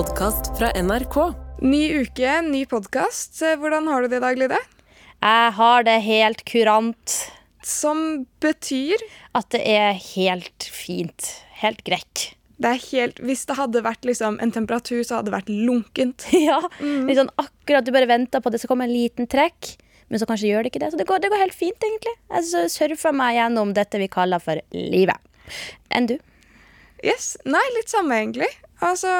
podkast fra NRK. Ny uke, ny podkast. Hvordan har du det i dag, Lide? Jeg har det helt kurant. Som betyr At det er helt fint. Helt grekk. det er helt, Hvis det hadde vært liksom, en temperatur, så hadde det vært lunkent. ja, litt sånn akkurat Du bare venter på at det skal komme en liten trekk, men så kanskje gjør det ikke det. Så det går, det går helt fint, egentlig. Jeg surfer meg gjennom dette vi kaller for livet. Enn du? Yes, Nei, litt samme, egentlig. Altså,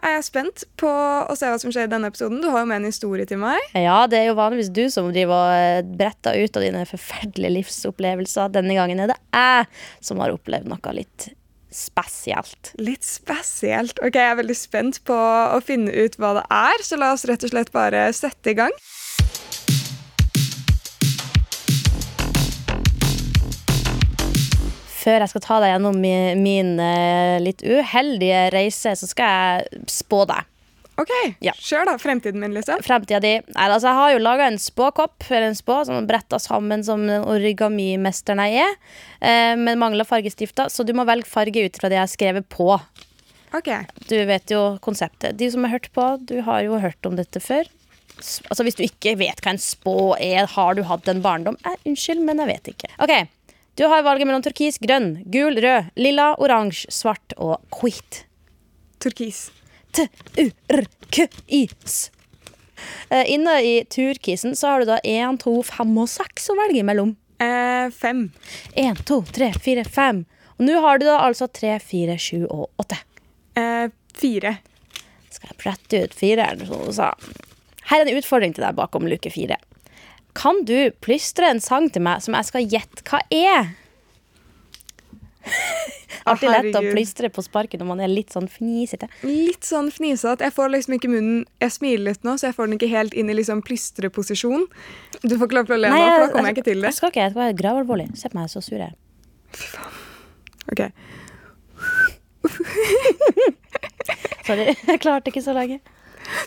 er jeg spent på å se hva som skjer i denne episoden. Du har jo med en historie til meg. Ja, det er jo vanligvis du som driver og eh, bretter ut av dine forferdelige livsopplevelser. Denne gangen er det jeg som har opplevd noe litt spesielt. Litt spesielt. Ok, Jeg er veldig spent på å finne ut hva det er, så la oss rett og slett bare sette i gang. Før jeg skal ta deg gjennom min, min eh, litt uheldige reise, så skal jeg spå deg. Ok, Ja. Kjør, da. Fremtiden min, liksom. Fremtida di. Altså, jeg har jo laga en spåkopp, eller en spå, som bretta sammen som den origamimesteren jeg er, eh, men mangler fargestifter, så du må velge farge ut fra det jeg har skrevet på. Ok. Du vet jo konseptet. De som har hørt på, du har jo hørt om dette før. Altså Hvis du ikke vet hva en spå er, har du hatt en barndom? Eh, unnskyld, men jeg vet ikke. Ok, Du har valget mellom turkis, grønn, gul, rød, lilla, oransje, svart og hvit. Turkis. T-u-r-k-is. Eh, Inne i turkisen så har du da 1, 2, 5 og 6 å velge mellom. Eh, fem. 1, 2, 3, 4, 5. Og nå har du da altså 3, 4, 7 og 8. Eh, fire. Skal jeg brette ut fireren, som hun sa. Her er en utfordring til deg bakom luke fire. Kan du plystre en sang til meg som jeg skal gjette hva er? Alltid lett å plystre på sparket når man er litt sånn fnisete. Litt sånn fnisete. Jeg får liksom ikke munnen Jeg smiler litt nå, så jeg får den ikke helt inn i liksom plystreposisjon. Du får ikke lov til å le nå, for da kommer jeg ikke til det. Jeg skal ikke, jeg skal være gravalvorlig. Se på meg, så sur jeg er. Ok. Sorry, jeg klarte ikke så lenge.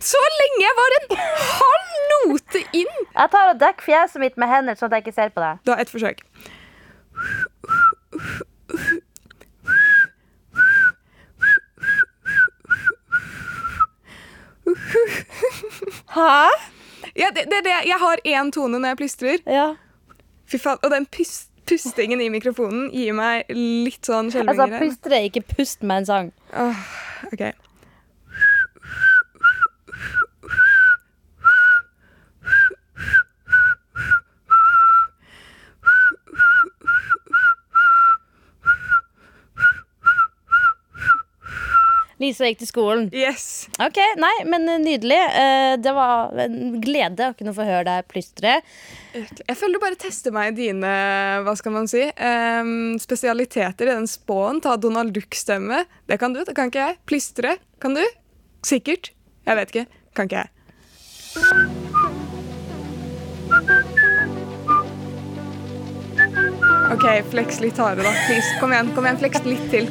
Så lenge jeg var en halv note inn! Jeg tar og dekker fjeset mitt med hendene, sånn at jeg ikke ser på deg. Da ett forsøk. Hæ? Ja, det, det, det. Jeg har én tone når jeg plystrer. Ja. Fy faen, Og den pust, pustingen i mikrofonen gir meg litt sånn skjelvinger. Altså, plystre, ikke pust med en sang. Åh, ok. Lisa gikk til skolen. Yes. Ok, nei, men nydelig. Eh, Det var en glede å kunne få høre deg plystre. Jeg føler du bare tester meg i dine hva skal man si, spesialiteter i den spåen. Ta Donald Duck-stemme. Det kan du, det kan ikke jeg. Plystre. Kan du? Sikkert. Jeg vet ikke. Kan ikke jeg. OK, fleks litt hardere, da. Please. Kom igjen, kom igjen, fleks litt til.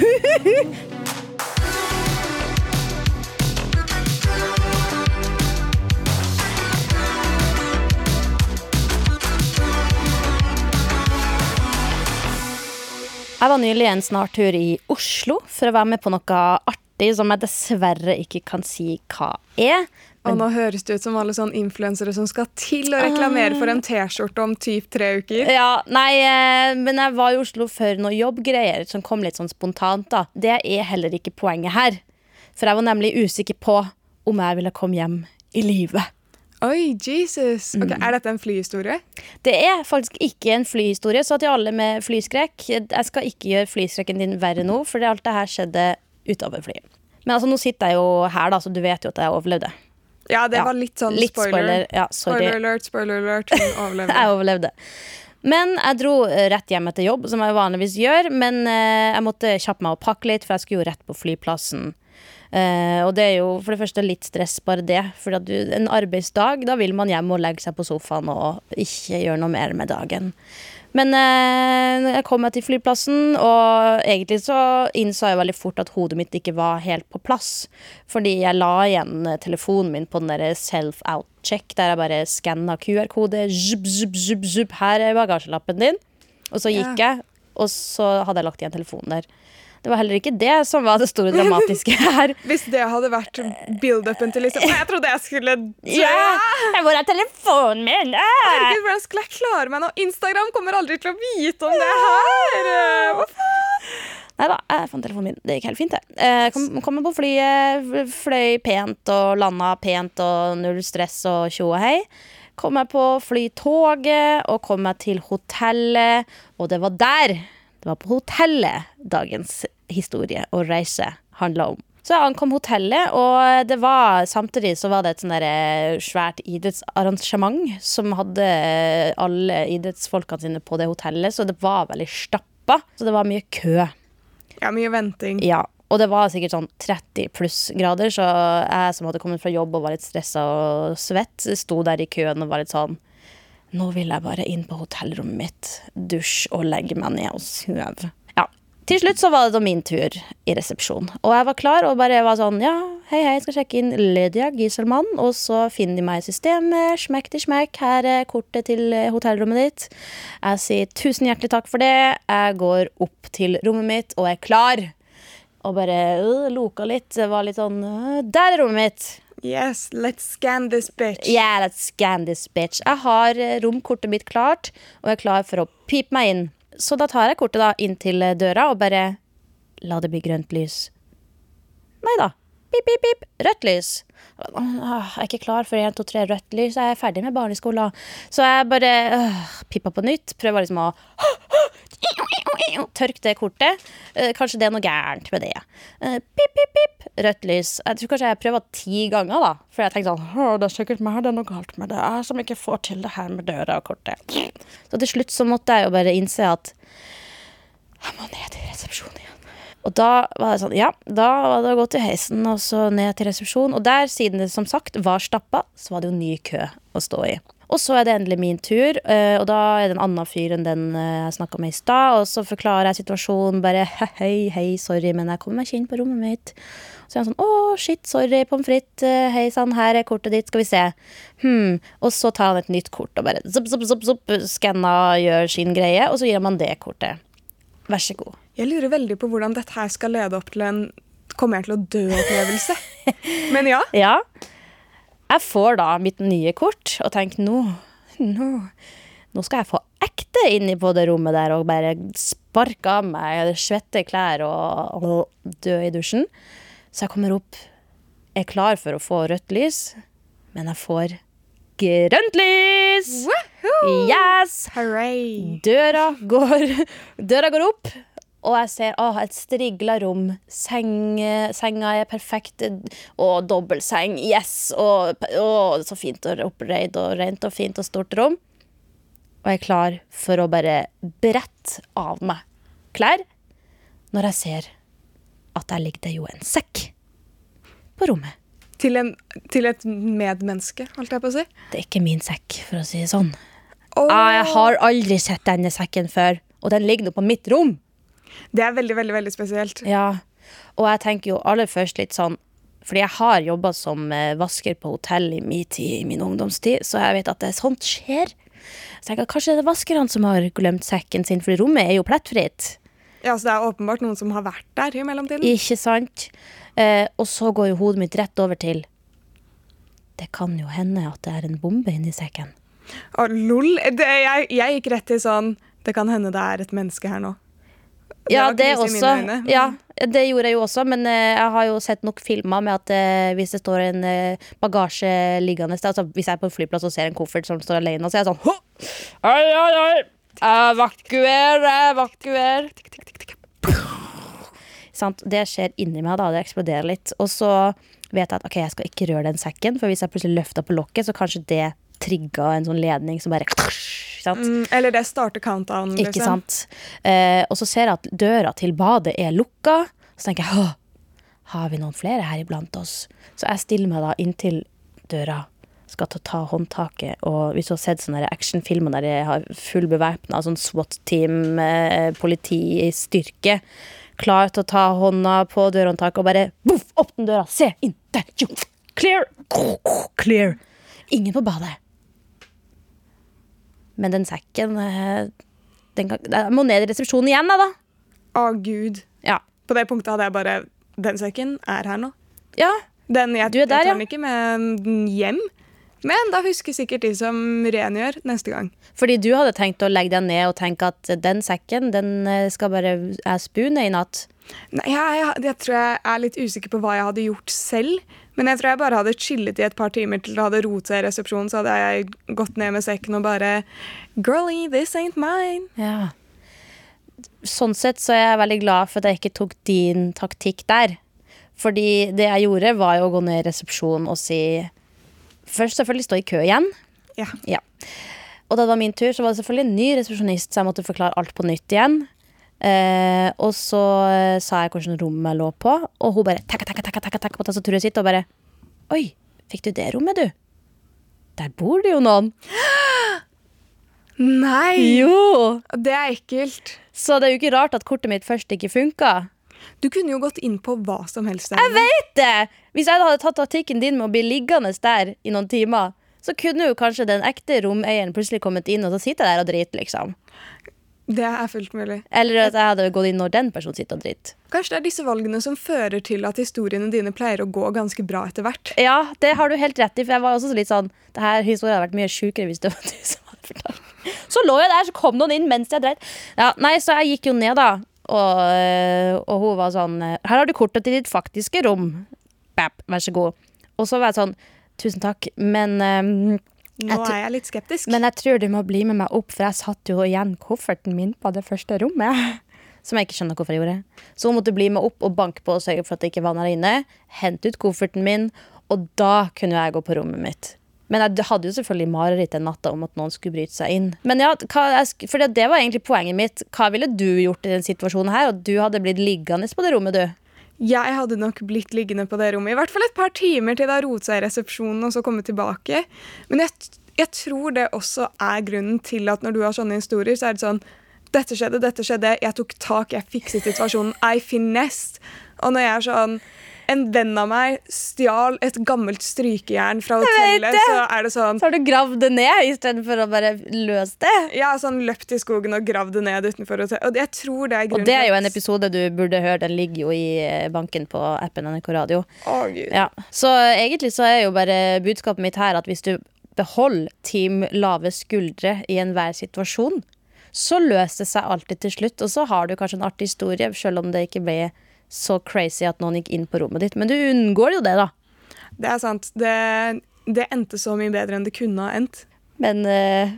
Jeg var nylig en snartur i Oslo for å være med på noe artig som jeg dessverre ikke kan si hva er. Og nå høres det ut som alle sånne influensere som skal til å reklamere for en T-skjorte om typ tre uker. Ja, nei, eh, men jeg var i Oslo for noen jobbgreier som kom litt sånn spontant. da. Det er heller ikke poenget her. For jeg var nemlig usikker på om jeg ville komme hjem i live. Oi, Jesus. Ok, Er dette en flyhistorie? Det er faktisk ikke en flyhistorie, så til alle med flyskrekk Jeg skal ikke gjøre flyskrekken din verre nå, for alt det her skjedde utover flyet. Men altså, nå sitter jeg jo her, da, så du vet jo at jeg overlevde. Ja, det Ja, var litt sånn litt spoiler. spoiler, ja, sorry. spoiler alert, spoiler alert. Hun overlevde. Jeg overlevde. Men jeg dro eh, rett hjem etter jobb, som jeg vanligvis gjør. Men eh, jeg måtte kjappe meg og pakke litt, for jeg skulle jo rett på flyplassen. Eh, og det er jo for det første litt stress, bare det. For at du, en arbeidsdag, da vil man hjem og legge seg på sofaen og ikke gjøre noe mer med dagen. Men eh, jeg kom meg til flyplassen, og egentlig så innså jeg veldig fort at hodet mitt ikke var helt på plass. Fordi jeg la igjen eh, telefonen min på den derre self-out-check, der jeg bare skanna QR-kode. Her er bagasjelappen din. Og så gikk jeg, og så hadde jeg lagt igjen telefonen der. Det var heller ikke det som var det store dramatiske her. Hvis det hadde vært build-upen til liksom Jeg trodde jeg skulle dø! Hvor er telefonen min? Herregud, Hvordan skulle jeg klare meg nå? Instagram kommer aldri til å vite om det her! Hva faen? Nei da, jeg fant telefonen min. Det gikk helt fint, det. Jeg kom, kom på flyet, fløy pent og landa pent og null stress og tjo og hei. Kom jeg på flytoget og kom meg til hotellet, og det var der det var på hotellet dagens historie og reise handla om. Så jeg ankom hotellet, og det var, samtidig så var det et sånn eh, svært idrettsarrangement som hadde eh, alle idrettsfolkene sine på det hotellet, så det var veldig stappa. Så det var mye kø. Ja, mye venting. Ja, og det var sikkert sånn 30 pluss grader, så jeg som hadde kommet fra jobb og var litt stressa og svett, sto der i køen og var litt sånn Nå vil jeg bare inn på hotellrommet mitt, dusje og legge meg ned og sove. Ja. Til slutt så var det da min tur i resepsjon. Og jeg var klar og bare var sånn Ja, hei, hei, jeg skal sjekke inn Lydia Gieselmann. Og så finner de meg i systemet. Smekk til smekk. Her er kortet til eh, hotellrommet ditt. Jeg sier tusen hjertelig takk for det. Jeg går opp til rommet mitt og er klar. Og bare øh, loka litt. Var litt sånn øh, Der er rommet mitt! Yes, let's scan this bitch. Yeah, let's scan this bitch. Jeg har eh, romkortet mitt klart, og jeg er klar for å pipe meg inn. Så da tar jeg kortet da inn til eh, døra og bare La det bli grønt lys. Nei da. Pip, pip, pip. Rødt lys. Jeg er ikke klar for 1, 2, 3 rødt lys. Jeg er ferdig med barneskolen. Så jeg bare øh, pippa på nytt. Prøver liksom å Tørk det kortet. Eh, Kanskje det er noe gærent med det. Eh, Pip, pip, pip. Rødt lys. Jeg tror kanskje jeg prøver ti ganger, da. For jeg tenkte sånn Det er sikkert meg det er noe galt med det. Jeg som ikke får til det her med døra og kortet. Så til slutt så måtte jeg jo bare innse at jeg må ned til resepsjonen igjen. Og da var det sånn, ja, da var det å gå til heisen og så ned til resepsjonen. Og der, siden det som sagt var stappa, så var det jo ny kø å stå i. Og så er det endelig min tur, eh, og da er det en annen fyr enn den eh, jeg snakka med i stad. Og så forklarer jeg situasjonen bare hei, hei, sorry, men jeg kommer meg ikke inn på rommet mitt. Så er han sånn å, shit, sorry, pommes frites, eh, hei sann, her er kortet ditt, skal vi se. Hm. Og så tar han et nytt kort og bare zup, zup, zup, zup, skanna, gjør sin greie, og så gir man det kortet. Vær så god. Jeg lurer veldig på hvordan dette her skal lede opp til en kommer jeg til å dø-opplevelse. Men ja. Ja. Jeg får da mitt nye kort og tenker nå, nå, nå skal jeg få ekte inn på det rommet der og bare sparke av meg svette klær og, og dø i dusjen. Så jeg kommer opp, er klar for å få rødt lys, men jeg får grønt lys! Yes! Hooray. Døra går, døra går opp, og jeg ser å, et strigla rom. Seng, senga er perfekt. Og dobbeltseng. Yes! Og, og så fint og oppreid og rent og fint og stort rom. Og jeg er klar for å bare brette av meg klær når jeg ser at der ligger det jo en sekk på rommet. Til, en, til et medmenneske, holdt jeg på å si. Det er ikke min sekk, for å si det sånn. Ah, Jeg har aldri sett denne sekken før, og den ligger nå på mitt rom. Det er veldig, veldig veldig spesielt. Ja, og jeg tenker jo aller først litt sånn Fordi jeg har jobba som eh, vasker på hotell i min tid, i min ungdomstid, så jeg vet at det sånt skjer. Så jeg tenker kanskje det er vaskerne som har glemt sekken sin, for rommet er jo plettfritt. Ja, så Det er åpenbart noen som har vært der i mellomtiden. Ikke sant? Eh, og så går jo hodet mitt rett over til Det kan jo hende at det er en bombe inni sekken. Å, lol. Det, jeg, jeg gikk rett til sånn Det kan hende det er et menneske her nå. Ja, det mine også. øyne. Ja, det gjorde jeg jo også, men eh, jeg har jo sett nok filmer med at eh, hvis det står en eh, bagasje liggende altså hvis jeg er på en flyplass og ser en koffert som står alene, så er jeg sånn «Hå! Oi, oi, oi! Evakuer, evakuer! Det skjer inni meg, da. Det eksploderer litt. Og så vet jeg at ok, jeg skal ikke røre den sekken, for hvis jeg plutselig løfter på lokket, så kanskje det trigga en sånn ledning som bare sant? Mm, eller det starter countdown. Ikke Liksom. sant? Eh, og så ser jeg at døra til badet er lukka. Så tenker jeg har vi noen flere her iblant oss? Så jeg stiller meg da inntil døra. Skal ta, ta håndtaket. Og hvis du har sett sånne actionfilmer der jeg har full bevæpna sånn SWAT-team, eh, politi klar til å ta hånda på dørhåndtaket og bare opp den døra, se inn, der, jo, clear, clear. Ingen på badet. Men den sekken eh, den kan, Jeg må ned i resepsjonen igjen, da. Å, Å, gud. Ja. På det punktet hadde jeg bare Den sekken er her nå. Ja, Den, jeg, Du er der, jeg tar ja. den ikke med hjem. Men da husker sikkert de som rengjør neste gang. fordi du hadde tenkt å legge deg ned og tenke at den sekken den eh, skal bare jeg spune i natt. Nei, jeg, jeg, jeg tror jeg er litt usikker på hva jeg hadde gjort selv. Men jeg tror jeg bare hadde chillet i et par timer til det hadde rotet i resepsjonen. Så hadde jeg gått ned med sekken og bare Girlie, this ain't mine. Ja. Sånn sett så er jeg veldig glad for at jeg ikke tok din taktikk der. Fordi det jeg gjorde, var jo å gå ned i resepsjonen og si Først selvfølgelig stå i kø igjen. Ja. Ja. Og da det var min tur, så var det selvfølgelig en ny resepsjonist, så jeg måtte forklare alt på nytt igjen. Eh, og så eh, sa jeg hvilket rom jeg lå på, og hun bare takka, takka, takka, takka, takka på tastaturet sitt og bare Oi, fikk du det rommet, du? Der bor det jo noen. Nei! Jo! Det er ekkelt. Så det er jo ikke rart at kortet mitt først ikke funka. Du kunne jo gått inn på hva som helst. Jeg vet det! Hvis jeg hadde tatt taktikken din med å bli liggende der i noen timer, så kunne jo kanskje den ekte romeieren plutselig kommet inn, og så sitter jeg der og driter, liksom. Det er fullt mulig. Eller at jeg hadde gått inn når den personen sitter og driter. Kanskje det er disse valgene som fører til at historiene dine pleier å gå ganske bra etter hvert. Ja, det har du helt rett i, for jeg var også litt sånn Det her historien hadde vært mye sjukere hvis det var du som hadde fortalt. Så lå jeg der, så kom noen inn mens jeg dreit. Ja, nei, så jeg gikk jo ned, da. Og, øh, og hun var sånn Her har du kortet til ditt faktiske rom. Bap, vær så god. Og så var jeg sånn Tusen takk, men øhm, Nå Jeg er jeg litt skeptisk. Men jeg tror du må bli med meg opp, for jeg satt jo igjen kofferten min på det første rommet. Som jeg ikke skjønner hvorfor jeg gjorde. Så hun måtte bli med opp og banke på og sørge for at det ikke var der inne. Hente ut kofferten min, og da kunne jeg gå på rommet mitt. Men jeg hadde jo selvfølgelig mareritt den natta om at noen skulle bryte seg inn. Men ja, for det, det var egentlig poenget mitt. Hva ville du gjort i den situasjonen her? Og du hadde blitt liggende på det rommet, du. Jeg hadde nok blitt liggende på det rommet i hvert fall et par timer til det har rotet seg i resepsjonen og så kommet tilbake. Men jeg, jeg tror det også er grunnen til at når du har sånne historier, så er det sånn Dette skjedde, dette skjedde, jeg tok tak, jeg fikset situasjonen. I finessed. Og når jeg er sånn En venn av meg stjal et gammelt strykejern fra hotellet, så er det sånn Så har du gravd det ned istedenfor å bare løse det. Ja, sånn løpt i skogen og gravd det ned utenfor hotellet. Og jeg tror det er Og grunnen det er jo en episode du burde høre. Den ligger jo i eh, banken på appen NRK Radio. Å, Gud. Ja. Så egentlig så er jo bare budskapet mitt her at hvis du beholder team lave skuldre i enhver situasjon, så løser det seg alltid til slutt. Og så har du kanskje en artig historie, selv om det ikke ble så crazy at noen gikk inn på rommet ditt. Men du unngår jo det, da. Det er sant. Det, det endte så mye bedre enn det kunne ha endt. Men eh,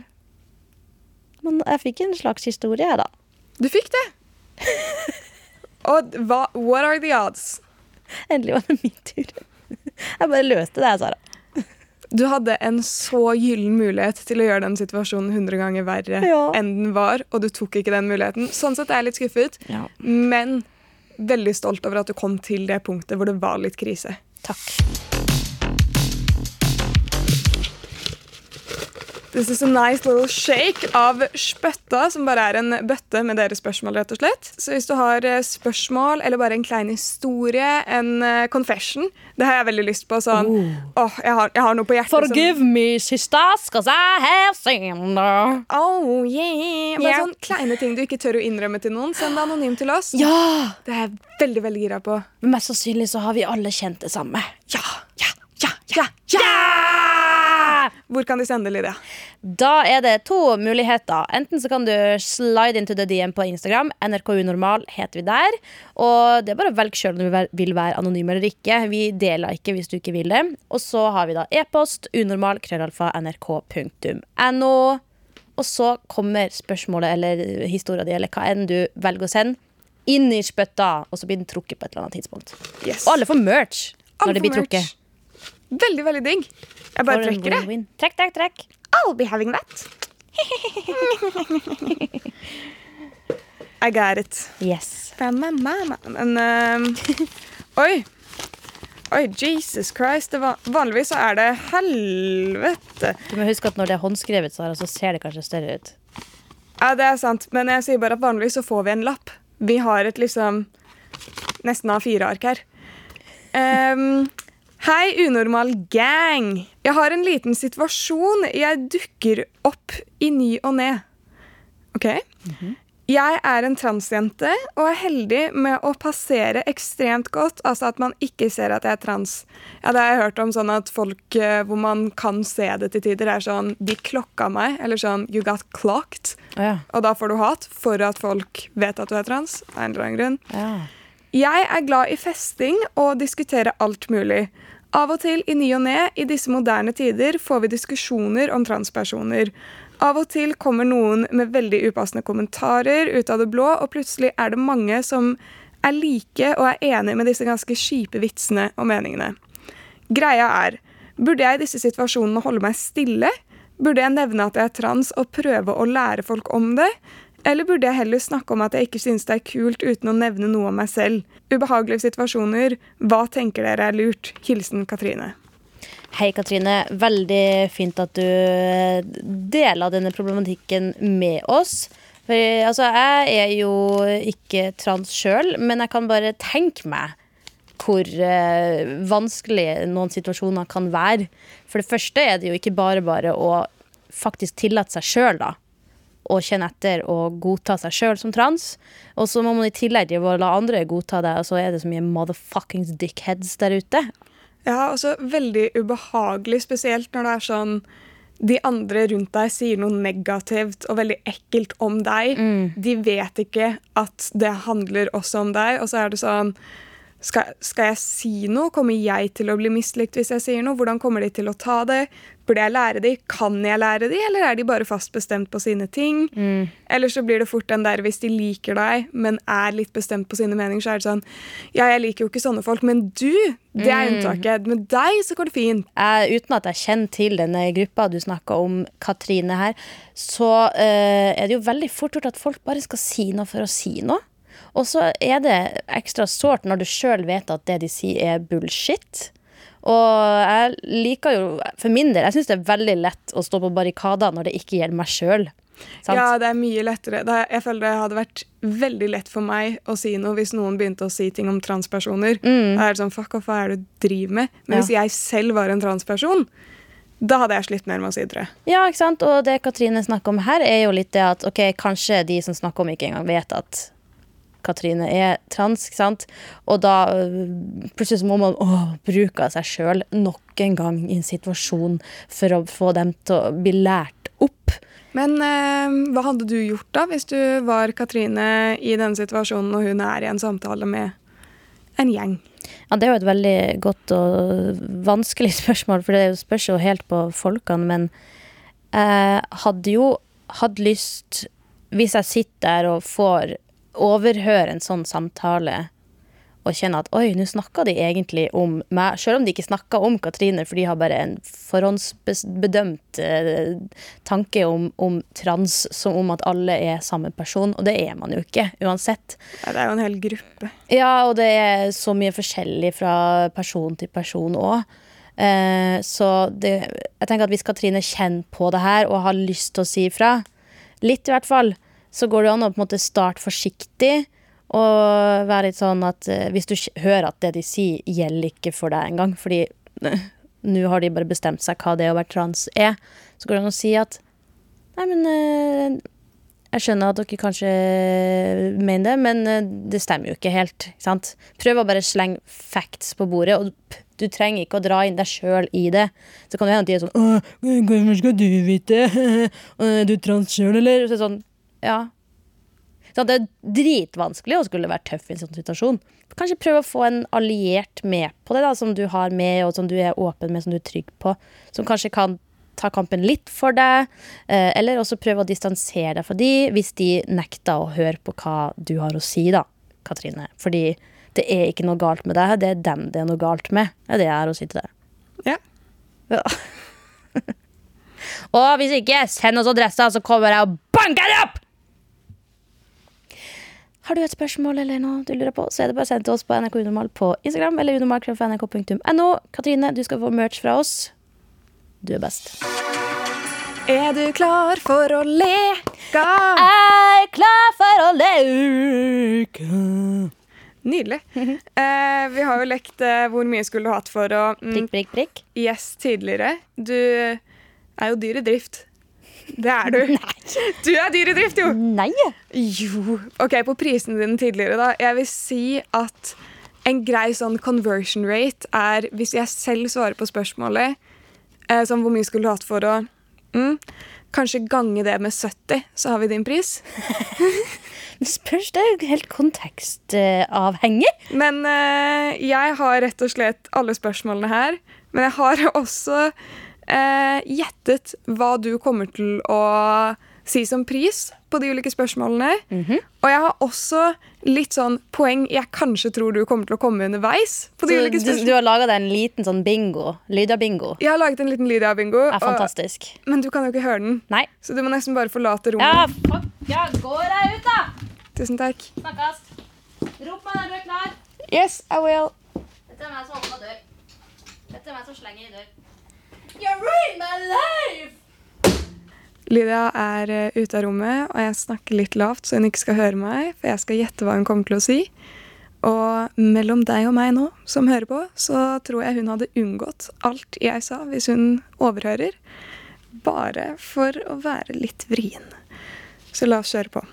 Men jeg fikk en slags historie, jeg, da. Du fikk det! Og hva, what are the odds? Endelig var det min tur. Jeg bare løste det, jeg, Sara. Du hadde en så gyllen mulighet til å gjøre den situasjonen 100 ganger verre Ja. enn den var, og du tok ikke den muligheten. Sånn sett er jeg litt skuffet, Ja. men veldig stolt over at du kom til det punktet hvor det var litt krise. Takk. This is a nice little shake av spøtta, som bare er en bøtte med deres spørsmål, rett og slett. Så hvis du har eh, spørsmål eller bare en klein historie, en eh, confession, det har jeg veldig lyst på. Sånn, åh, jeg, har, jeg har noe på hjertet Forgive me, sisters, cause I have sinned. som Oh, yeah. Bare Ja. sånne kleine ting du ikke tør å innrømme til noen. Send det anonymt til oss. Ja! Det er jeg veldig, veldig gira på. Men mest sannsynlig så har vi alle kjent det samme. Ja, ja, ja, ja, ja! Hvor kan de sende, Lydia? Da er det to muligheter. Enten så kan du slide into the DM på Instagram. NRK Unormal heter vi der. Og det er bare å velge sjøl om du vil være- anonym eller ikke. Vi deler ikke hvis du ikke vil det. Og så har vi da e-post unormal krøllalfa nrk.no. Og så kommer spørsmålet eller historia di eller hva enn du velger å sende, inn i spytta, og så blir den trukket på et eller annet tidspunkt. Yes. Og alle får merch når det blir merch. trukket. Veldig, veldig digg. Jeg bare trekker det. Trekk, trekk, trekk. I'll be having that. I got it. Yes. From my mama. Men uh, Oi. Oi, Jesus Christ. Det var, vanligvis så er det helvete. Du må huske at når det er håndskrevet, Sara, så ser det kanskje større ut. Ja, det er sant, men jeg sier bare at vanligvis så får vi en lapp. Vi har et liksom nesten A4-ark her. Ehm, Hei, unormal gang. Jeg har en liten situasjon. Jeg dukker opp i ny og ne. OK? Jeg er en transjente og er heldig med å passere ekstremt godt. Altså at man ikke ser at jeg er trans. Ja, det har jeg hørt om sånn at folk eh, hvor man kan se det til tider, er sånn De klokka meg, eller sånn You got clocked. Ja. Og da får du hat for at folk vet at du er trans. Av en eller annen grunn. Ja. Jeg er glad i festing og diskutere alt mulig. Av og til i ny og ne i disse moderne tider får vi diskusjoner om transpersoner. Av og til kommer noen med veldig upassende kommentarer ut av det blå, og plutselig er det mange som er like og er enig med disse ganske kjipe vitsene og meningene. Greia er, burde jeg i disse situasjonene holde meg stille? Burde jeg nevne at jeg er trans og prøve å lære folk om det? Eller burde jeg heller snakke om at jeg ikke synes det er kult uten å nevne noe om meg selv? Ubehagelige situasjoner, hva tenker dere er lurt? Hilsen Katrine. Hei, Katrine. Veldig fint at du eh, deler denne problematikken med oss. For altså, jeg er jo ikke trans sjøl, men jeg kan bare tenke meg hvor eh, vanskelig noen situasjoner kan være. For det første er det jo ikke bare bare å faktisk tillate seg sjøl, da. Å kjenne etter og godta seg sjøl som trans. Og så må man i tillegg la andre godta det, og så er det så mye motherfuckings dickheads der ute. Ja, altså veldig ubehagelig, spesielt når det er sånn de andre rundt deg sier noe negativt og veldig ekkelt om deg. De vet ikke at det handler også om deg, og så er det sånn skal, skal jeg si noe? Kommer jeg til å bli mislikt hvis jeg sier noe? Hvordan kommer de til å ta det? Burde jeg lære de? Kan jeg lære de, eller er de bare fast bestemt på sine ting? Eller så blir det fort den der hvis de liker deg, men er litt bestemt på sine meninger, så er det sånn Ja, jeg liker jo ikke sånne folk, men du, det er unntaket. Med deg så går det fint. jeg, uten at jeg kjenner til denne gruppa du snakka om, Katrine her, så eh, er det jo veldig fort gjort at folk bare skal si noe for å si noe. Og så er det ekstra sårt når du sjøl vet at det de sier, er bullshit. Og jeg liker jo, for min del, jeg syns det er veldig lett å stå på barrikader når det ikke gjelder meg sjøl. Ja, det er mye lettere. Jeg føler det hadde vært veldig lett for meg å si noe hvis noen begynte å si ting om transpersoner. Da er det sånn, fuck off, hva er det du driver med? Men Ja. hvis jeg selv var en transperson, da hadde jeg slitt mer med å si det. Ja, ikke sant? Og det Katrine snakker om her, er jo litt det at ok, kanskje de som snakker om, ikke engang vet at Katrine er trans. ikke sant? Og da øh, plutselig så må man å, bruke av seg sjøl nok en gang i en situasjon for å få dem til å bli lært opp. Men eh, hva hadde du gjort da hvis du var Katrine i denne situasjonen og hun er i en samtale med en gjeng? Ja, Det er jo et veldig godt og vanskelig spørsmål, for det spørs jo helt på folkene. Men jeg hadde jo hatt lyst, hvis jeg sitter der og får overhøre en sånn samtale, og kjenne at oi, nå snakka de egentlig om meg, selv om de ikke snakka om Katrine, for de har bare en forhåndsbedømt eh, tanke om, om trans som om at alle er samme person, og det er man jo ikke, uansett. Ja, det er jo en hel gruppe. Ja, og det er så mye forskjellig fra person til person òg. Eh, så det, jeg tenker at hvis Katrine kjenner på det her og har lyst til å si ifra, litt i hvert fall, så går det an å på en måte starte forsiktig. Og være litt sånn at eh, hvis du hører at det de sier, gjelder ikke for deg engang, fordi nå har de bare bestemt seg hva det å være trans er, så går det an å si at Nei, men eh, jeg skjønner at dere kanskje mener det, men eh, det stemmer jo ikke helt. Ikke sant? Prøv å bare slenge facts på bordet, og du trenger ikke å dra inn deg sjøl i det. Så kan det hende at de er sånn Hvorfor skal du vite? Er du trans sjøl, eller? Så sånn, ja. Så det er dritvanskelig å skulle være tøff i en sånn situasjon. Kanskje prøve å få en alliert med på det, da, som du har med, og som du er åpen med, som du er trygg på. Som kanskje kan ta kampen litt for deg, eh, eller også prøve å distansere deg fra de hvis de nekter å høre på hva du har å si, da, Katrine. Fordi det er ikke noe galt med deg, det er dem det er noe galt med. Det er det jeg har å si til deg. Ja. Ja. og hvis ikke, send oss adressa, så kommer jeg og banker deg opp! Har du et spørsmål eller noe du lurer på, så er det bare å sende til oss på NRK Unormal på Instagram eller unormal.nrk.no. Katrine, du skal få merch fra oss. Du er best. Er du klar for å leke? Jeg er klar for å leke. Nydelig. Eh, vi har jo lekt eh, Hvor mye skulle du hatt for å mm, Prikk, prikk, prikk. Yes tidligere. Du er jo dyr i drift. Det er du. Nei. Du er dyr i drift, jo! Nei. Jo. Ok, på prisene dine tidligere, da. Jeg vil si at en grei sånn conversion rate er hvis jeg selv svarer på spørsmålet eh, som hvor mye skulle du hatt for å mm, Kanskje gange det med 70, så har vi din pris. Spørs det er jo helt kontekstavhengig. Men eh, jeg har rett og slett alle spørsmålene her. Men jeg har også eh, gjettet hva du kommer til å si som pris på de ulike spørsmålene. Og jeg har også litt sånn poeng jeg kanskje tror du kommer til å komme underveis. på de Så ulike du, du har laga deg en liten sånn bingo. Lydia-bingo? Jeg har laget en liten Lydia-bingo, Er fantastisk. men du kan jo ikke høre den. Nei. Så du må nesten bare forlate rommet. Ja, fuck. Ja, går jeg ut, da? Tusen takk. Snakkes. Rop meg når du er klar. Yes, I will. Dette er meg som åpner dør. Dette er meg som slenger i dør. You ruined my life! Lydia er eh, ute av rommet, og jeg snakker litt lavt så hun ikke skal høre meg, for jeg skal gjette hva hun kommer til å si. Og mellom deg og meg nå, som hører på, så tror jeg hun hadde unngått alt jeg sa hvis hun overhører. Bare for å være litt vrien. Så la oss kjøre på.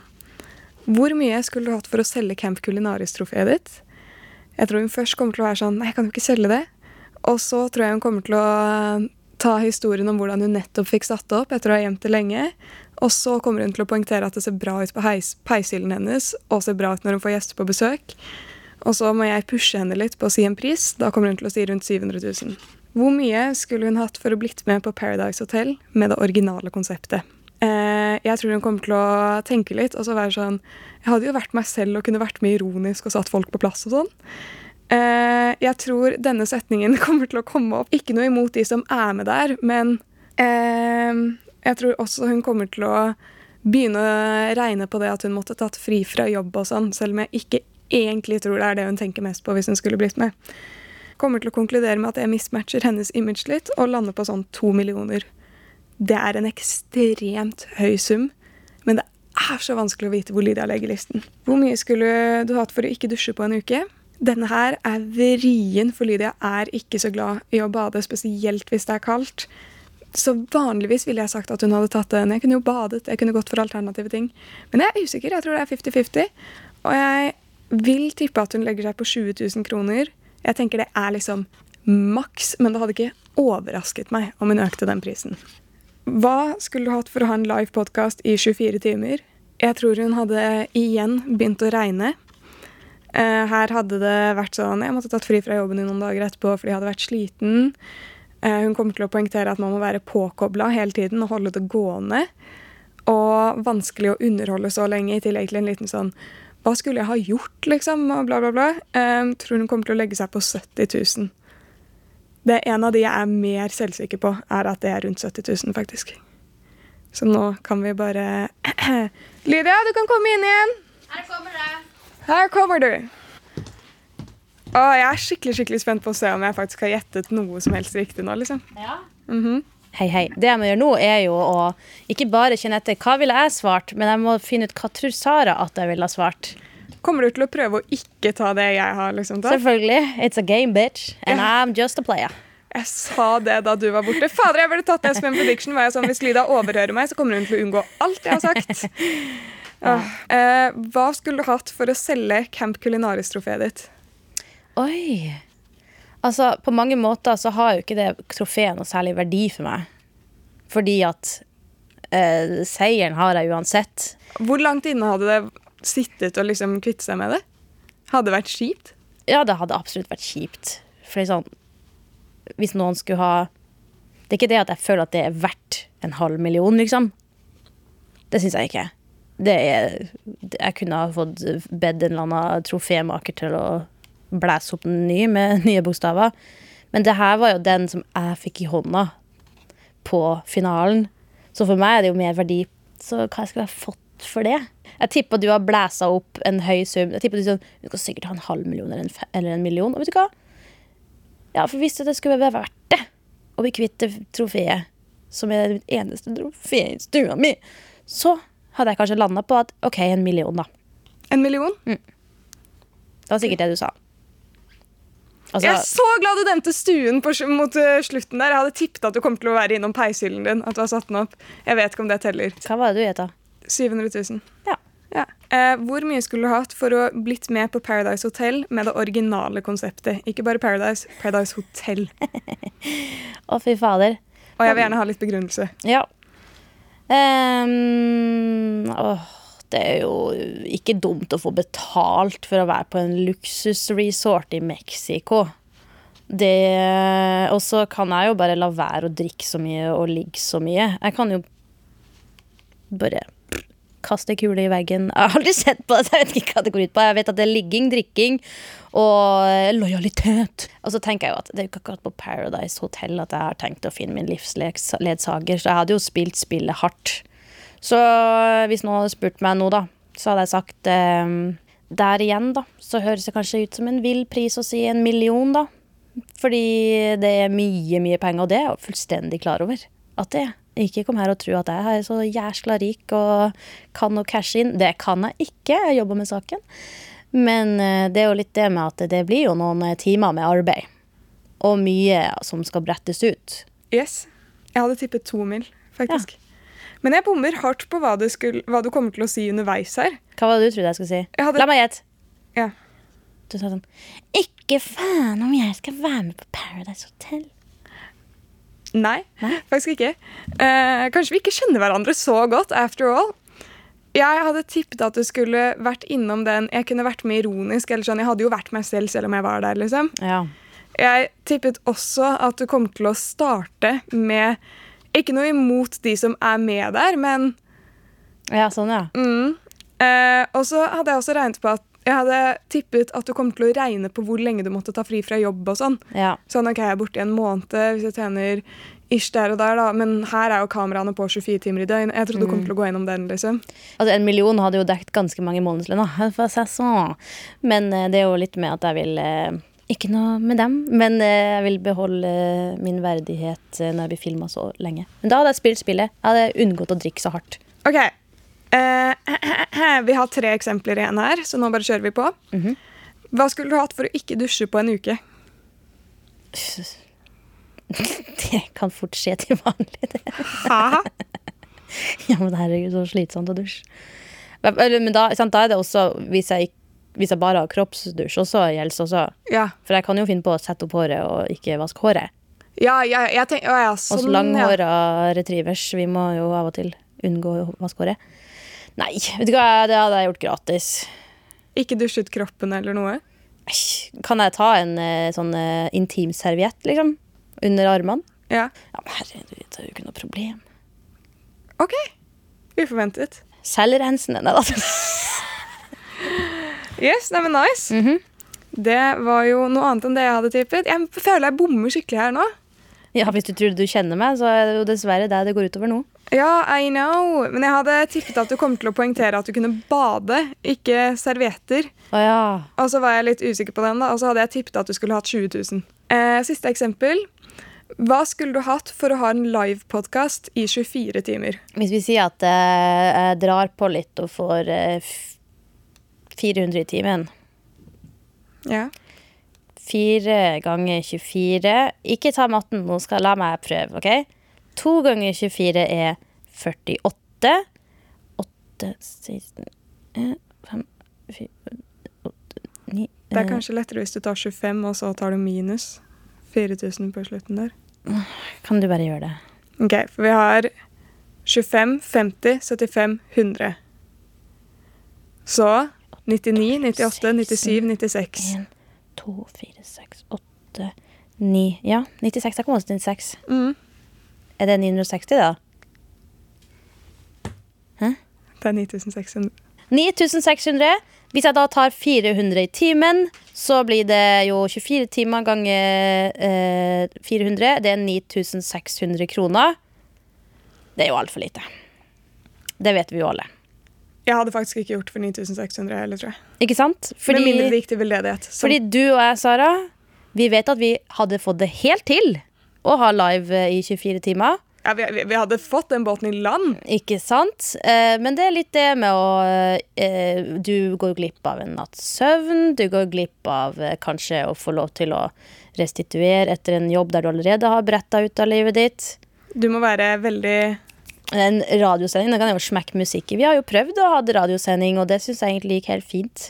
Hvor mye skulle du hatt for å selge Camp Culinaris-trofeet ditt? Jeg tror hun først kommer til å være sånn Nei, jeg kan jo ikke selge det. Og så tror jeg hun kommer til å ta historien om hvordan hun nettopp fikk satt det opp etter å ha gjemt det lenge. Og så kommer hun til å poengtere at det ser bra ut på peishyllen hennes, og ser bra ut når hun får gjester på besøk. Og så må jeg pushe henne litt på å si en pris. Da kommer hun til å si rundt 700 000. Hvor mye skulle hun hatt for å blitt med på Paradise Hotel med det originale konseptet? Eh, jeg tror hun kommer til å tenke litt og så være sånn Jeg hadde jo vært meg selv og kunne vært med ironisk og satt folk på plass og sånn. Eh, jeg tror denne setningen kommer til å komme opp. Ikke noe imot de som er med der, men eh, jeg tror også hun kommer til å begynne å regne på det at hun måtte tatt fri fra jobb og sånn, selv om jeg ikke egentlig tror det er det hun tenker mest på hvis hun skulle blitt med. Kommer til å konkludere med at jeg mismatcher hennes image litt, og lander på sånn to millioner. Det er en ekstremt høy sum, men det er så vanskelig å vite hvor Lydia legger listen. Hvor mye skulle du hatt for å ikke dusje på en uke? Denne her er vrien, for Lydia er ikke så glad i å bade, spesielt hvis det er kaldt. Så vanligvis ville jeg sagt at hun hadde tatt den. Jeg kunne jo badet, jeg kunne gått for alternative ting. Men jeg er usikker, jeg tror det er 50-50. Og jeg vil tippe at hun legger seg på 20 000 kroner. Jeg tenker det er liksom maks, men det hadde ikke overrasket meg om hun økte den prisen. Hva skulle du hatt for å ha en live podkast i 24 timer? Jeg tror hun hadde igjen begynt å regne. Eh, her hadde det vært sånn Jeg måtte tatt fri fra jobben i noen dager etterpå fordi jeg hadde vært sliten. Eh, hun kommer til å poengtere at man må være påkobla hele tiden og holde det gående. Og vanskelig å underholde så lenge, i tillegg til en liten sånn Hva skulle jeg ha gjort, liksom? Og bla, bla, bla. Eh, tror hun kommer til å legge seg på 70 000. Det er en av de jeg er mer selvsikker på, er at det er rundt 70 000, faktisk. Så nå kan vi bare Lydia, du kan komme inn igjen. Her kommer det. Her kommer du. Og jeg er skikkelig skikkelig spent på å se om jeg faktisk har gjettet noe som helst riktig nå. liksom. Ja. Mhm. Hei, hei. Det jeg må gjøre nå, er jo å ikke bare kjenne etter hva ville jeg svart, men jeg må finne ut hva tror Sara at jeg ville ha svart. Kommer du til å prøve å ikke ta det jeg har liksom tatt? Selvfølgelig. It's a game, bitch. And yeah. I'm just a player. Jeg sa det da du var borte. Fader, jeg burde tatt det som en prediction. Var jeg sånn, Hvis Lyda overhører meg, så kommer hun til å unngå alt jeg har sagt. Åh. Eh, hva skulle du hatt for å selge Camp Culinaris-trofeet ditt? Oi. Altså, på mange måter så har jo ikke det trofeet noe særlig verdi for meg. Fordi at eh, seieren har jeg uansett. Hvor langt inne hadde det sittet å liksom kvitte seg med det? Hadde det vært kjipt? Ja, det hadde absolutt vært kjipt. For sånn Hvis noen skulle ha Det er ikke det at jeg føler at det er verdt en halv million, liksom. Det syns jeg ikke. Det er Jeg kunne ha fått bedt en eller annen trofémaker til å blæse opp den ny med nye bokstaver. Men det her var jo den som jeg fikk i hånda på finalen. Så for meg er det jo mer verdi. Så hva skulle jeg fått for det? Jeg tipper du har blæsa opp en høy sum. Jeg tipper Du sånn, du skal sikkert ha en halv million eller en, eller en million. Og vet du hva? Ja, for hvis det skulle være verdt det å bli kvitt det trofeet, som er mitt eneste trofé i stua mi, så hadde jeg kanskje landa på at OK, en million, da. En million? Det var sikkert det du sa. Altså, Jeg er så glad du nevnte stuen på, mot eh, slutten der. Jeg hadde tippet at du kom til å være innom peishyllen din. At du har satt den opp. Jeg vet ikke om det teller. hva var det du gjetta? 700 000. Ja. Ja. Eh, hvor mye skulle du hatt for å blitt med på Paradise Hotel med det originale konseptet? Ikke bare Paradise, Paradise Hotel. Å, fy fader. Og jeg vil gjerne ha litt begrunnelse. Ja. Ehm, åh, det er jo ikke dumt å få betalt for å være på en luksusresort i Mexico. Det Og så kan jeg jo bare la være å drikke så mye og ligge så mye. Jeg kan jo bare kaste kule i veggen. Jeg har aldri sett på det, så jeg vet ikke hva det går ut på. Jeg vet at det er ligging, drikking og lojalitet. Og så tenker jeg jo at det er jo ikke akkurat på Paradise Hotel at jeg har tenkt å finne min livsledsager, så jeg hadde jo spilt spillet hardt. Så hvis noen hadde spurt meg nå, da, så hadde jeg sagt eh, Der igjen, da, så høres det kanskje ut som en vill pris å si en million, da. Fordi det er mye, mye penger, og det er jeg fullstendig klar over at det er. Ikke kom her og tro at jeg er så jæskla rik og kan å cashe inn. Det kan jeg ikke, jeg jobber med saken. Men eh, det er jo litt det med at det blir jo noen eh, timer med arbeid. Og mye som skal brettes ut. Yes. Jeg hadde tippet to mil, faktisk. Men jeg bommer hardt på hva du, skulle, hva du kommer til å si underveis her. Hva var det du trodde jeg skulle si? Jeg hadde- La meg gjette. Ja. Du sa sånn Ikke faen om jeg skal være med på Paradise Hotel. Nei, faktisk ikke. Eh, kanskje vi ikke kjenner hverandre så godt, after all. Jeg hadde tippet at du skulle vært innom den Jeg kunne vært med ironisk. eller sånn, Jeg hadde jo vært meg selv selv om jeg var der. liksom. Ja. Jeg tippet også at du kom til å starte med Ikke noe imot de som er med der, men ja, sånn, ja. mm, eh, Og så hadde jeg også regnet på at jeg hadde tippet at du kom til å regne på hvor lenge du måtte ta fri fra jobb og sånn. ja. Sånn, ok, jeg er borte i en måned hvis jeg tjener ish der og der, da. Men her er jo kameraene på 24 timer i døgn. Jeg trodde du kom til å gå gjennom den, liksom. Altså, en million hadde jo dekket ganske mange månedslønner. sånn. Men eh, det er jo litt med at jeg vil eh, Ikke noe med dem, men eh, jeg vil beholde eh, min verdighet når jeg blir filma så lenge. Men da hadde jeg spilt spillet. Jeg hadde unngått å drikke så hardt. Ok. Eh, vi har tre eksempler igjen her, så nå bare kjører vi på. Mhm. Hva skulle du hatt for å ikke dusje på en uke? Det kan fort skje til vanlig, det. Haha. Ja, men herregud, så slitsomt å dusje. Men men da, sant, da er det også Hvis jeg, hvis jeg bare har kroppsdusj, også gjelder også. Ja. For jeg kan jo finne på å sette opp håret og ikke vaske håret. Ja, ja, jeg tenk, å, ja, sånn, så ja. langhåra retrievers. Vi må jo av og til unngå å vaske håret. Nei, vet du hva, det hadde jeg gjort gratis. Ikke dusjet kroppen eller noe? Kan jeg ta en eh, sånn uh, intimserviett, liksom? Under armene? Ja. Ja, men herregud, det er jo ikke noe problem. OK. Uforventet. Selvrensende, nei da. Yes, nei, men nice. Mhm. Det var jo noe annet enn det jeg hadde tippet. Jeg føler jeg bommer skikkelig her nå. Ja, hvis du tror du kjenner meg, så er det jo dessverre det det går utover nå. Ja, I know. Men jeg hadde tippet at du kom til å poengtere at du kunne bade, ikke servietter. Oh, ja. Og så var jeg litt usikker på den, da, og så hadde jeg tippet at du skulle hatt 20 000. Eh, siste eksempel. Hva skulle du hatt for å ha en livepodkast i 24 timer? Hvis vi sier at eh, jeg drar på litt og får eh, 400 i timen. Ja. Fire ganger 24 Ikke ta matten nå, skal la meg prøve, OK? To ganger 24 er 48. 8, 16 eh, 5, 4, 8, 9 Det er kanskje lettere hvis du tar 25, og så tar du minus 4000 på slutten der. Kan du bare gjøre det? Ok, for vi har 25, 50, 75, 100. Så 99, 98, 97, 96. 1, 2, 4, 6, 8, 9 Ja, 96. Jeg kom også til 96. Mm, Er det 960, da? det er 9600. 9600. Hvis jeg da tar 400 i timen, så blir det jo 24 timer ganger eh, 400. Det er 9600 kroner. Det er jo altfor lite. Det vet vi jo alle. Jeg hadde faktisk ikke gjort for 9600 heller, tror jeg. Ikke sant? Med mindre det gikk til veldedighet. som- fordi du og jeg, Sara, vi vet at vi hadde fått det helt til å ha live eh, i 24 timer. Ja, vi, vi, vi hadde fått den båten i land. Ikke sant? Eh, men det er litt det med å eh, Du går glipp av en natts søvn. Du går glipp av eh, kanskje å få lov til å restituere etter en jobb der du allerede har bretta ut av livet ditt. Du må være veldig En radiosending, da kan jeg jo smekke musikk i. Vi har jo prøvd å ha radiosending, og det syns jeg egentlig gikk helt fint.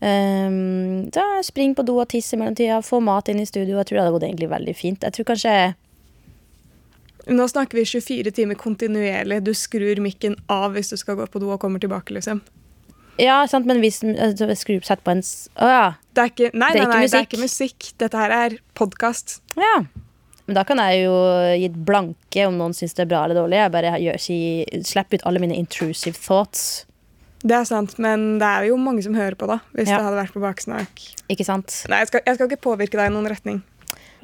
Um, da Spring på do og tiss i mellomtida, få mat inn i studio. Jeg tror det hadde gått egentlig veldig fint. Jeg tror kanskje Nå snakker vi 24 timer kontinuerlig. Du skrur mikken av hvis du skal gå på do og kommer tilbake, liksom. Ja, sant, men hvis altså, skru sett på en Å ja. Det er ikke, nei, Det er nei, nei, ikke det er musikk. ikke musikk. Dette her er podkast. ja. Men da kan jeg jo gi blanke om noen syns det er bra eller dårlig. Jeg bare gjør, si, slipper ut alle mine intrusive thoughts. Det er sant, men det er jo mange som hører på, da. Hvis Ja. det hadde vært på baksnakk. Ikke sant? Nei, jeg skal, jeg skal ikke påvirke deg i noen retning.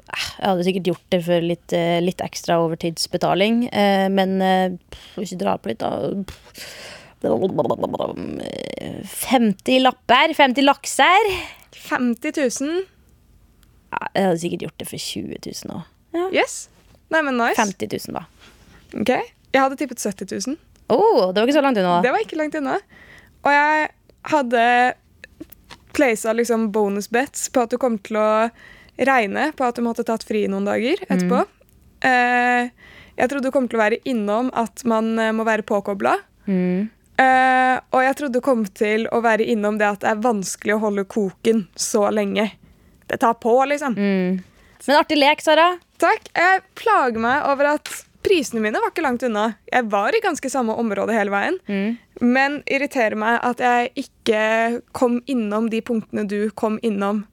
Jeg hadde sikkert gjort det for litt, eh, litt ekstra overtidsbetaling, eh, men eh, hvis vi drar på litt, da 50 lapper, 50 lakser. 50 000. Jeg hadde sikkert gjort det for 20 000 òg. Ja. Yes. Nei, men nice. 50 000, da. Ok. Jeg hadde tippet 70 000. Oh, det var ikke så langt unna. Det var ikke langt unna. Og jeg hadde placet liksom bonus bets på at du kom til å regne på at du måtte tatt fri noen dager etterpå. Eh, jeg trodde du kom til å være innom at man eh, må være påkobla. Mm. Eh, og jeg trodde du kom til å være innom det at det er vanskelig å holde koken så lenge. Det tar på, liksom. Mm. Men artig lek, Sara. Takk. Jeg plager meg over at prisene mine var ikke langt unna. Jeg var i ganske samme område hele veien. Mm. Men irriterer meg at jeg ikke kom innom de punktene du kom innom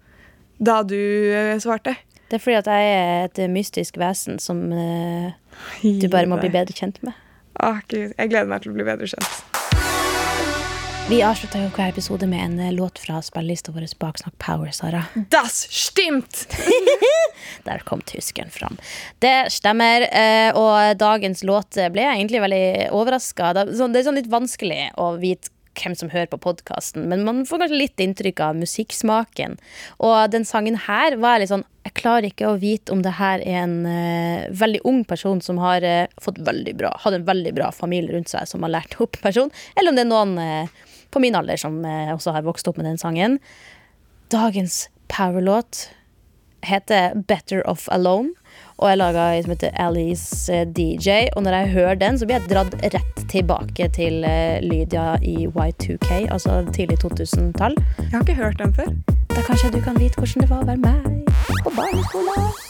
da du eh, svarte. Det er fordi at jeg er et mystisk vesen som uh, du bare må bli bedre kjent med. Åh, Gud. Jeg gleder meg til å bli bedre kjent. Vi avslutter jo hver episode med en eh, låt fra spillelista vår Baksnakk Power, Sara. Das stimmt! Der kom tyskeren fram. Det stemmer. eh, Og dagens låt ble jeg egentlig veldig overraska. Det er sånn litt vanskelig å vite hvem som hører på podkasten, men man får kanskje litt inntrykk av musikksmaken. Og den sangen her var litt sånn Jeg klarer ikke å vite om det her er en uh, veldig ung person som har uh, fått veldig bra, hatt en veldig bra familie rundt seg, som har lært opp person, eller om det er noen eh, på min alder som eh, også har vokst opp med den sangen. Dagens powerlåt heter Better Off Alone. Og jeg laga ei som heter Alice eh, DJ. Og når jeg hører den, så blir jeg dratt rett tilbake til eh, Lydia i Y2K, altså tidlig 2000-tall. Jeg har ikke hørt den før. Da kanskje du kan vite hvordan det var å være meg på barneskolen.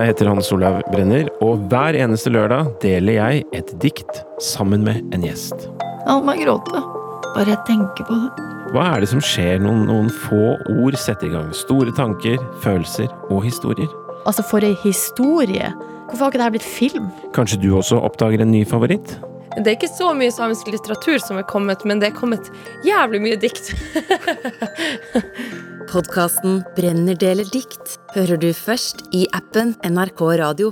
Jeg heter Hans Olav Brenner, og hver eneste lørdag deler jeg et dikt sammen med en gjest. La meg gråte. Bare jeg tenker på det. Hva er det som skjer når noen få ord setter i gang store tanker, følelser og historier? Altså, for ei historie. Hvorfor har ikke dette blitt film? Kanskje du også oppdager en ny favoritt? Det er ikke så mye samisk litteratur som er kommet, men det er kommet jævlig mye dikt. Podkasten Brenner deler dikt hører du først i appen NRK Radio.